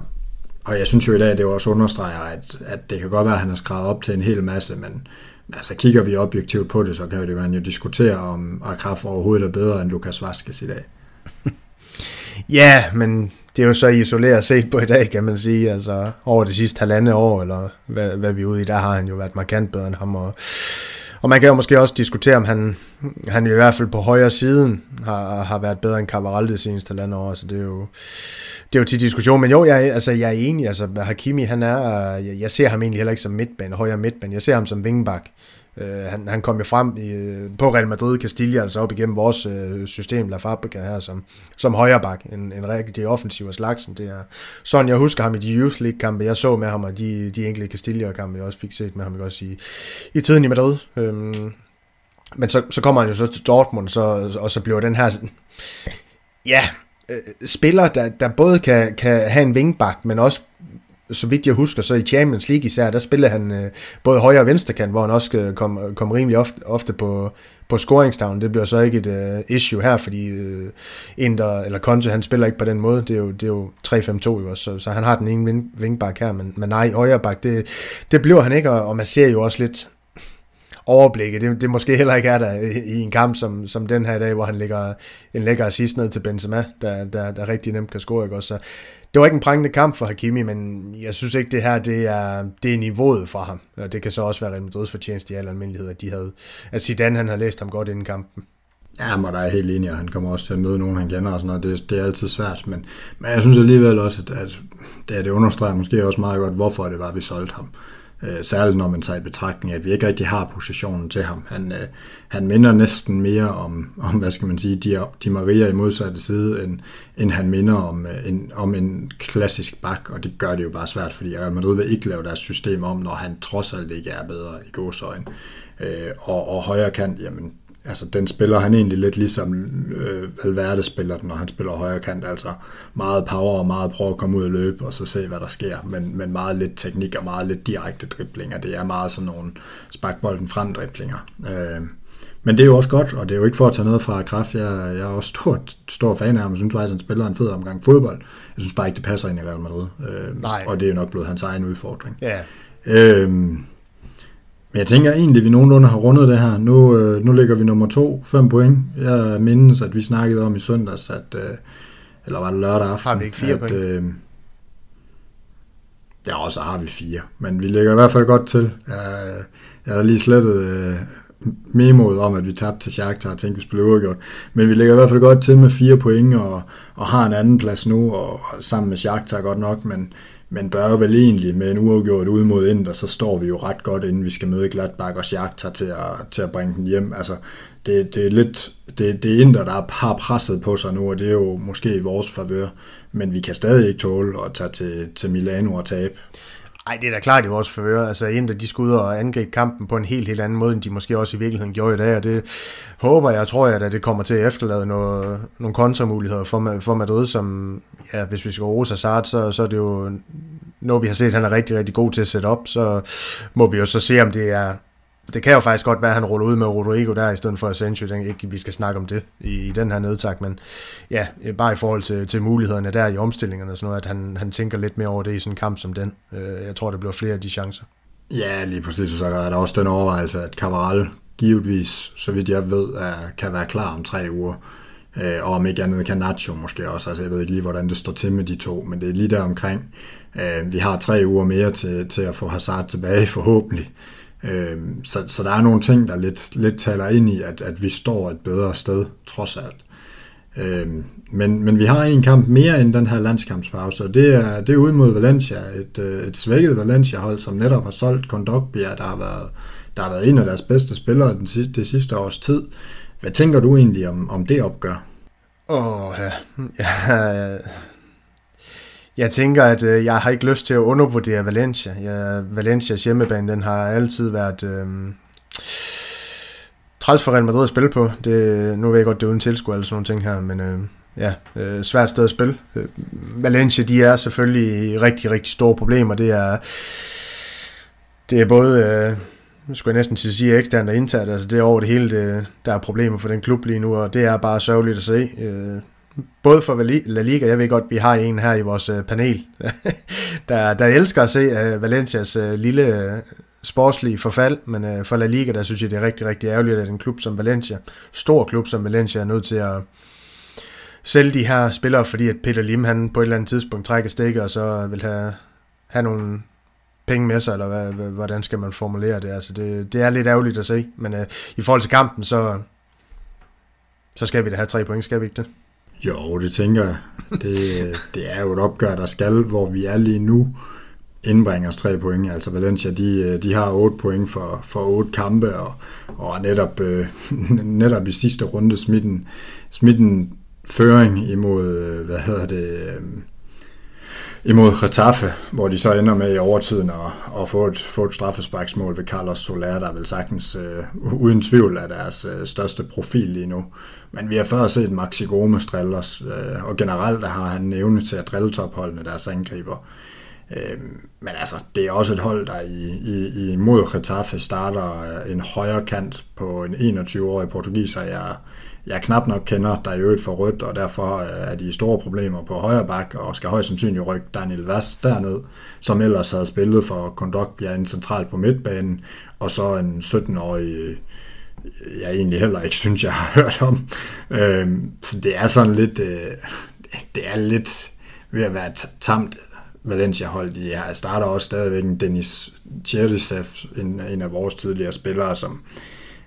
A: og jeg synes jo i dag, det også understreger, at, at det kan godt være, at han har skrevet op til en hel masse, men altså kigger vi objektivt på det, så kan det man jo diskutere, om Akraf overhovedet er bedre end Lukas Vaskes i dag.
B: ja, men det er jo så isoleret set på i dag, kan man sige. Altså over det sidste halvandet år, eller hvad, hvad vi er ude i, der har han jo været markant bedre end ham. Og, og man kan jo måske også diskutere, om han, han i hvert fald på højre siden har, har været bedre end Cavaral det seneste halvandet år. Så det er jo, det er jo til diskussion, men jo, jeg, altså, jeg er enig, altså Hakimi, han er, jeg, jeg ser ham egentlig heller ikke som midtbane, højre midtbane, jeg ser ham som vingbak. Øh, han, han kom jo frem i, øh, på Real Madrid Castilla, altså op igennem vores øh, system, La Fabrica her, som, som højreback, en, en rigtig offensiv af slagsen. Det er sådan, jeg husker ham i de Youth League-kampe, jeg så med ham, og de, de enkelte Castilla-kampe, jeg også fik set med ham, jeg også i, i tiden i Madrid. Um, men så, så kommer han jo så til Dortmund, så, og så bliver den her... Ja, øh, spiller, der, der både kan, kan have en vingbak, men også så vidt jeg husker, så i Champions League især, der spillede han øh, både højre og venstre kant, hvor han også øh, kom, øh, kom rimelig ofte, ofte på, på scoringstavlen. Det bliver så ikke et øh, issue her, fordi øh, Inter, eller Conte, han spiller ikke på den måde. Det er jo, det er jo 3-5-2 jo også, så, så han har den ene vingbak her, men, men nej, højre bak, det, det bliver han ikke, og, og man ser jo også lidt, overblikket. Det, det måske heller ikke er der i en kamp som, som den her i dag, hvor han lægger en lækker assist ned til Benzema, der, der, der rigtig nemt kan score. Ikke? Også, så det var ikke en prangende kamp for Hakimi, men jeg synes ikke, det her det er, det er niveauet for ham. Og det kan så også være Real Madrid's fortjeneste i al almindelighed, at, de havde, at Zidane han havde læst ham godt inden kampen.
A: Ja, men der er helt enig, og han kommer også til at møde nogen, han kender og sådan noget. Det, det er altid svært, men, men jeg synes alligevel også, at, at det, det understreger måske også meget godt, hvorfor det var, vi solgte ham. Øh, særligt når man tager i betragtning, at vi ikke rigtig har positionen til ham. Han, øh, han minder næsten mere om, om hvad skal man sige, de, de Maria i modsatte side, end, end han minder om, øh, en, om en klassisk bak, og det gør det jo bare svært, fordi Real Madrid vil ikke lave deres system om, når han trods alt ikke er bedre i gåsøjne. Øh, og, og højre kant, jamen altså den spiller han egentlig lidt ligesom øh, Valverde spiller den, når han spiller højre kant, altså meget power og meget prøve at komme ud og løbe og så se, hvad der sker, men, men meget lidt teknik og meget lidt direkte driblinger. Det er meget sådan nogle sparkbolden frem driblinger. Øh, men det er jo også godt, og det er jo ikke for at tage noget fra kraft. Jeg, jeg er også stor, stor fan af ham, og synes faktisk, at han spiller en fed omgang fodbold. Jeg synes bare ikke, det passer ind i Real Madrid. Øh, Nej. Og det er jo nok blevet hans egen udfordring.
B: Ja.
A: Øh, men jeg tænker egentlig, at vi nogenlunde har rundet det her. Nu, øh, nu ligger vi nummer to, fem point. Jeg mindes, at vi snakkede om i søndags, at, øh, eller var det lørdag aften?
B: Har vi ikke fire at, point? Øh,
A: ja, og så har vi fire. Men vi ligger i hvert fald godt til. Jeg, jeg havde lige slettet øh, memoet om, at vi tabte til Shakhtar og tænkte, vi skulle uafgjort. Men vi ligger i hvert fald godt til med fire point og, og har en anden plads nu, og, og sammen med Shakhtar godt nok, men men bør vel egentlig med en uafgjort ud mod Inter, så står vi jo ret godt, inden vi skal møde Gladbach og Shakhtar til at, til at bringe den hjem. Altså, det, det er lidt, det, det er Inter, der har presset på sig nu, og det er jo måske i vores favør, men vi kan stadig ikke tåle at tage til, til Milano og tabe.
B: Ej, det er da klart i vores favør. Altså, Inter, de skulle ud og angribe kampen på en helt, helt anden måde, end de måske også i virkeligheden gjorde i dag, og det håber jeg, tror jeg, at det kommer til at efterlade noget, nogle kontramuligheder for, for Madrid, som, ja, hvis vi skal rose Hazard, så, så er det jo, når vi har set, at han er rigtig, rigtig god til at sætte op, så må vi jo så se, om det er det kan jo faktisk godt være, at han ruller ud med Rodrigo der, i stedet for Asensio. Den, ikke, vi skal snakke om det i, i den her nedtak, men ja, bare i forhold til, til mulighederne der i omstillingerne og sådan noget, at han, han tænker lidt mere over det i sådan en kamp som den. Øh, jeg tror, det bliver flere af de chancer.
A: Ja, lige præcis. Så er der også den overvejelse, at Cavaral givetvis, så vidt jeg ved, er, kan være klar om tre uger. Øh, og om ikke andet kan Nacho måske også. Altså, jeg ved ikke lige, hvordan det står til med de to, men det er lige der omkring. Øh, vi har tre uger mere til, til at få Hazard tilbage, forhåbentlig. Øh, så, så der er nogle ting, der lidt, lidt taler ind i, at, at vi står et bedre sted, trods alt. Øh, men, men vi har en kamp mere end den her landskampspause, og det er, det er ude mod Valencia, et, øh, et svækket Valencia-hold, som netop har solgt Kondogbia, der har været, der har været en af deres bedste spillere den sidste, det sidste års tid. Hvad tænker du egentlig om, om det opgør?
B: Åh, oh, ja. ja. Jeg tænker, at øh, jeg har ikke lyst til at undervurdere Valencia. Ja, Valencias hjemmebane, den har altid været øh, træls for Real Madrid at spille på. Det, nu ved jeg godt, det er uden tilskuer eller sådan nogle ting her, men øh, ja, øh, svært sted at spille. Øh, Valencia, de er selvfølgelig rigtig, rigtig store problemer. Det er, det er både... Øh, nu skulle jeg næsten til at sige eksternt og internt, altså det er over det hele, det, der er problemer for den klub lige nu, og det er bare sørgeligt at se. Øh, både for La Liga, jeg ved godt, vi har en her i vores øh, panel, der, der elsker at se uh, Valencias uh, lille uh, sportslige forfald, men uh, for La Liga, der synes jeg, det er rigtig, rigtig ærgerligt, at en klub som Valencia, stor klub som Valencia, er nødt til at sælge de her spillere, fordi at Peter Lim, han på et eller andet tidspunkt trækker stikker, og så vil have, have nogle penge med sig, eller hvad, hvordan skal man formulere det? Altså det, det er lidt ærgerligt at se, men uh, i forhold til kampen, så, så skal vi da have tre point, skal vi ikke det?
A: Jo, det tænker jeg. Det, det er jo et opgør, der skal, hvor vi er lige nu, indbringer os tre point. Altså Valencia, de, de har otte point for, for otte kampe, og, og netop, øh, netop i sidste runde smitten, smitten føring imod, øh, hvad hedder det, øh, imod Getafe, hvor de så ender med i overtiden at, at få, et, få et straffesparksmål ved Carlos Soler, der vel sagtens øh, uden tvivl er deres øh, største profil lige nu. Men vi har før set Maxi Gomes drille os, øh, og generelt har han evne til at drille topholdene, deres angriber. Øh, men altså, det er også et hold, der i, i, i mod Getafe starter øh, en højre kant på en 21-årig portugiser, jeg jeg knap nok kender, der i øvrigt for rødt, og derfor øh, er de store problemer på højre bak, og skal højst sandsynligt rykke Daniel Vass derned, som ellers havde spillet for Kondogbia en central på midtbanen, og så en 17-årig, øh, jeg egentlig heller ikke synes, jeg har hørt om. Øhm, så det er sådan lidt, øh, det er lidt ved at være tamt Valencia-hold. De her starter også stadigvæk en Dennis Tjertisev, en, en af vores tidligere spillere, som,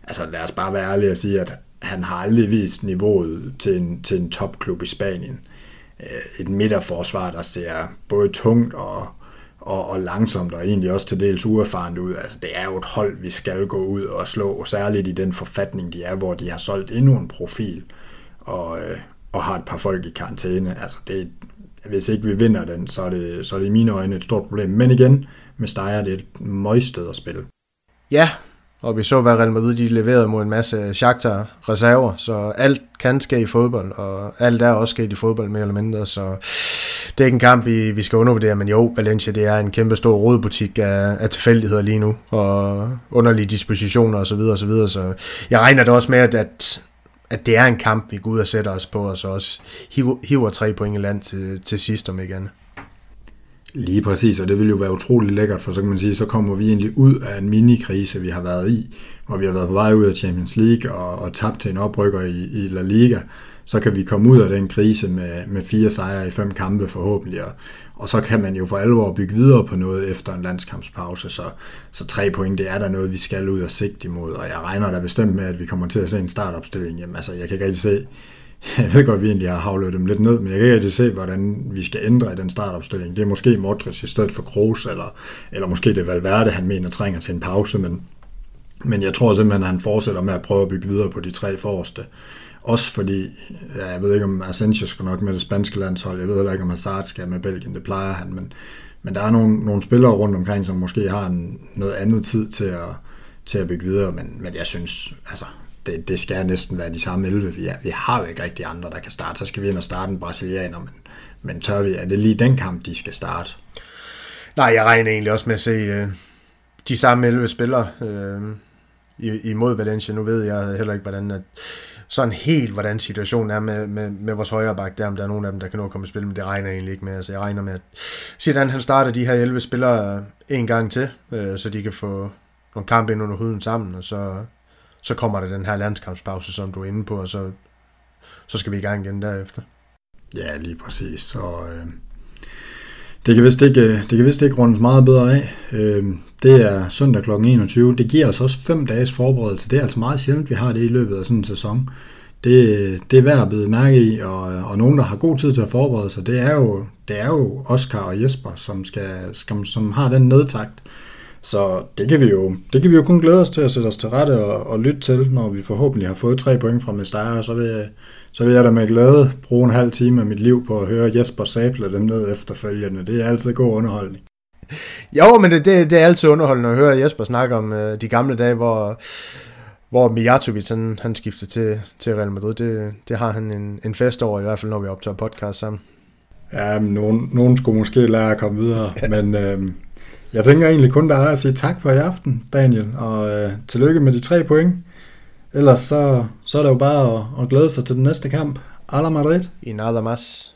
A: altså lad os bare være ærlige og sige, at han har aldrig vist niveauet til en, til en topklub i Spanien. Øh, et midterforsvar, der ser både tungt og, og, og langsomt, og egentlig også til dels uerfarent ud. Altså, det er jo et hold, vi skal gå ud og slå, særligt i den forfatning, de er, hvor de har solgt endnu en profil, og, øh, og har et par folk i karantæne. Altså, det, hvis ikke vi vinder den, så er, det, så er det i mine øjne et stort problem. Men igen, med Steyer, det er et møgsted at spille.
B: Ja, og vi så, hvad Real Madrid de leverede mod en masse Shakhtar reserver, så alt kan ske i fodbold, og alt er også sket i fodbold mere eller mindre, så det er ikke en kamp, vi, vi skal undervurdere, men jo, Valencia det er en kæmpe stor rådbutik af, af tilfældigheder lige nu, og underlige dispositioner osv. Så, så, videre, så jeg regner det også med, at, at at det er en kamp, vi går ud og sætter os på, og så også hiver, hiver tre point i land til, til sidst om igen.
A: Lige præcis, og det vil jo være utrolig lækkert, for så kan man sige, så kommer vi egentlig ud af en minikrise, vi har været i, hvor vi har været på vej ud af Champions League og, og tabt til en oprykker i, i La Liga. Så kan vi komme ud af den krise med, med fire sejre i fem kampe forhåbentlig, og, og så kan man jo for alvor bygge videre på noget efter en landskampspause, så, så tre point, det er der noget, vi skal ud og sigte imod, og jeg regner da bestemt med, at vi kommer til at se en startopstilling. Jamen altså, jeg kan ikke rigtig se, jeg ved godt, at vi egentlig har havlet dem lidt ned, men jeg kan ikke rigtig se, hvordan vi skal ændre i den startopstilling. Det er måske Modric i stedet for Kroos, eller, eller måske det er Valverde, han mener trænger til en pause, men, men jeg tror simpelthen, at han fortsætter med at prøve at bygge videre på de tre forreste. Også fordi, ja, jeg ved ikke om Asensio skal nok med det spanske landshold, jeg ved heller ikke om Hazard skal med Belgien, det plejer han, men, men der er nogle, nogle spillere rundt omkring, som måske har en, noget andet tid til at, til at bygge videre, men, men jeg synes, altså, det, det skal næsten være de samme 11. Vi, er, vi har jo ikke rigtig andre, der kan starte. Så skal vi ind og starte en brasilianer, men, men tør vi, er det lige den kamp, de skal starte?
B: Nej, jeg regner egentlig også med at se øh, de samme 11 spillere. Øh, imod Valencia. Nu ved jeg heller ikke, hvordan at, sådan helt, hvordan situationen er med, med, med vores højre bak, der, om der er nogen af dem, der kan nå at komme og spille, men det regner jeg egentlig ikke med. Altså, jeg regner med, at Zidane han starter de her 11 spillere øh, en gang til, øh, så de kan få nogle kampe ind under huden sammen, og så, så kommer der den her landskampspause, som du er inde på, og så, så skal vi i gang igen derefter.
A: Ja, lige præcis. Så, øh, det kan vist ikke, øh, det kan vist ikke rundes meget bedre af. Øh, det er søndag kl. 21. Det giver os også fem dages forberedelse. Det er altså meget sjældent, vi har det i løbet af sådan en sæson. Det, det er værd at blive mærke i, og, og nogen, der har god tid til at forberede sig, det er jo, det er jo Oscar og Jesper, som, skal, som, som har den nedtakt. Så det kan, vi jo, det kan vi jo kun glæde os til at sætte os til rette og, og lytte til, når vi forhåbentlig har fået tre point fra Mestara, så vil, så vil jeg da med glæde bruge en halv time af mit liv på at høre Jesper sable dem ned efterfølgende. Det er altid god underholdning.
B: Jo, men det, det, det er altid underholdende at høre Jesper snakke om øh, de gamle dage, hvor, hvor Mijatovic han, han skiftede til, til Real Madrid. Det, det har han en, en fest over, i hvert fald når vi optager podcast sammen.
A: Ja, men nogen, nogen skulle måske lære at komme videre, men øh, jeg tænker egentlig kun, der er at sige tak for i aften, Daniel, og øh, tillykke med de tre point. Ellers så, så er det jo bare at, at glæde sig til den næste kamp. Ala Madrid.
B: I nada más.